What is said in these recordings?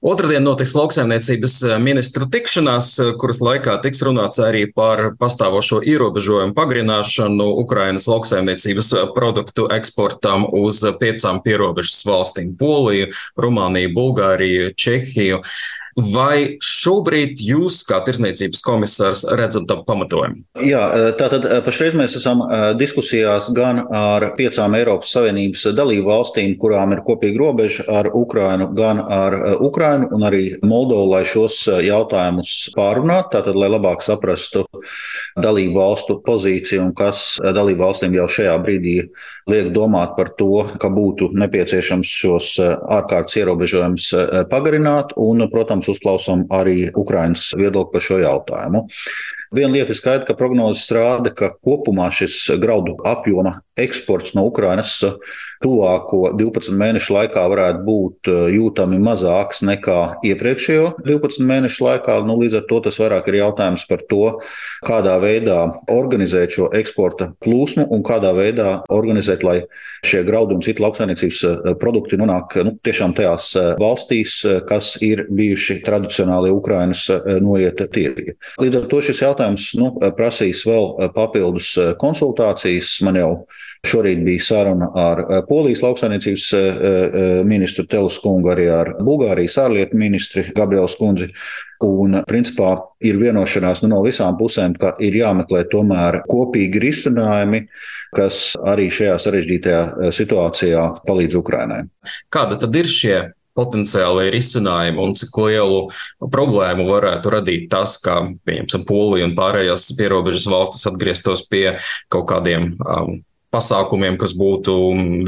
Otradien notiks lauksaimniecības eh, ministru tikšanās, eh, kuras laikā tiks runāts arī par pastāvošo ierobežojumu pagarināšanu Ukrainas lauksaimniecības eh, produktu eksportam uz piecām pierobežas valstīm - Poliju, Rumāniju, Bulgāriju, Čehiju. Vai šobrīd jūs, kā tirsniecības komisārs, redzat tam pamatojumu? Jā, tātad pašreiz mēs esam diskusijās gan ar piecām Eiropas Savienības dalību valstīm, kurām ir kopīga robeža ar Ukrainu, gan ar Ukrainu un arī Moldovu, lai šos jautājumus pārunātu, tātad, lai labāk saprastu dalību valstu pozīciju un kas dalību valstīm jau šajā brīdī liek domāt par to, ka būtu nepieciešams šos ārkārtas ierobežojumus pagarināt un, protams, protams, uzklausām arī Ukraiņas viedokli par šo jautājumu. Viena lieta ir skaidra, ka prognozes rāda, ka kopumā šis graudu apjoma eksports no Ukrainas tuvāko 12 mēnešu laikā varētu būt eh, jūtami mazāks nekā iepriekšējo 12 mēnešu laikā. Nu, līdz ar to tas vairāk ir jautājums par to, kādā veidā organizēt šo eksporta plūsmu un kādā veidā organizēt, lai šie graudi un citu lauksainiecības eh, produkti nonāk nu, tiešām tajās eh, valstīs, kas ir bijuši tradicionāli Ukrainas noieta tirgi. Līdz ar to šis jautājums nu, prasīs vēl papildus konsultācijas. Man jau Šorīt bija saruna ar eh, Polijas lauksainiecības eh, eh, ministru Telus kungu, arī ar Bulgārijas ārlietu ministri Gabriels kundzi. Un, principā, ir vienošanās nu, no visām pusēm, ka ir jāmeklē tomēr kopīgi risinājumi, kas arī šajā sarežģītajā situācijā palīdz Ukrainai. Kāda tad ir šie potenciāli risinājumi un cik lielu problēmu varētu radīt tas, ka, pieņemsim, Polija un pārējās pierobežas valstis atgrieztos pie kaut kādiem um, pasākumiem, kas būtu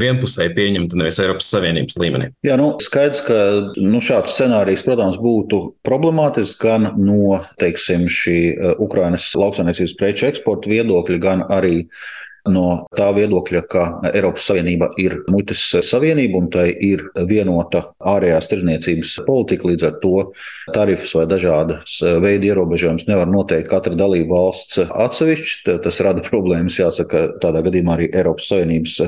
vienpusēji pieņemti nevis Eiropas Savienības līmenī. Jā, nu, skaidrs, ka nu, šāds scenārijs, protams, būtu problemātisks gan no teiksim, šī uh, Ukrainas lauksaimniecības preču eksporta viedokļa, gan arī no tā viedokļa, ka Eiropas Savienība ir muitas savienība un tai ir vienota ārējās tirdzniecības politika. Līdz ar to tarifus vai dažādas veidu ierobežojumus nevar noteikt katra dalība valsts atsevišķi. Tas rada problēmas, jāsaka, tādā gadījumā arī Eiropas Savienības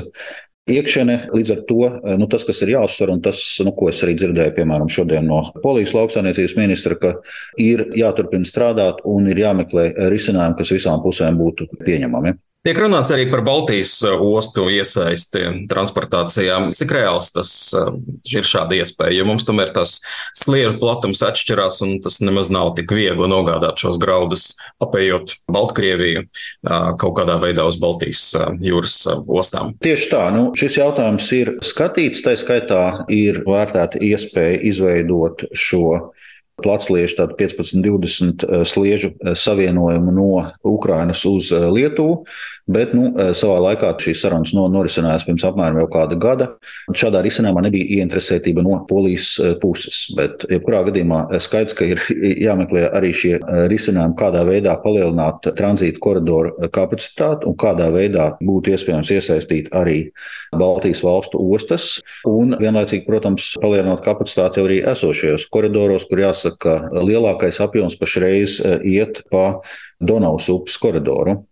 iekšēnē. Līdz ar to nu, tas, kas ir jāuzsver, un tas, nu, ko es arī dzirdēju, piemēram, šodien no Polijas lauksaimniecības ministra, ka ir jāturpina strādāt un ir jāmeklē risinājumi, kas visām pusēm būtu pieņemami. Tiek runāts arī par Baltijas uh, ostu iesaisti transportācijā. Cik reāls tas uh, ir šāda iespēja? Jo mums tomēr tas sliežu platums atšķirās, un tas nemaz nav tik viegli nogādāt šos graudus, apējot Baltkrieviju uh, kaut kādā veidā uz Baltijas jūras ostām. Tieši tā, nu, šis jautājums ir skatīts. Tā skaitā ir vērtēta iespēja izveidot šo platsliežu, tādu 15-20 eh, sliežu eh, savienojumu no Ukrainas uz eh, Lietuvu. Bet nu, savā laikā šīs sarunas no, norisinājās pirms apmēram jau kāda gada. Šādā risinājumā nebija ieinteresētība no polijas puses. Bet, jebkurā gadījumā, skaidrs, ka ir jāmeklē arī šie risinājumi, kādā veidā palielināt tranzīta koridoru kapacitāti un kādā veidā būtu iespējams iesaistīt arī Baltijas valstu ostas. Un vienlaicīgi, protams, palielināt kapacitāti arī esošajos koridoros, kur jāsaka, jāsaka, ka lielākais apjoms pašreiz eh, iet pa Donavas upes koridoru.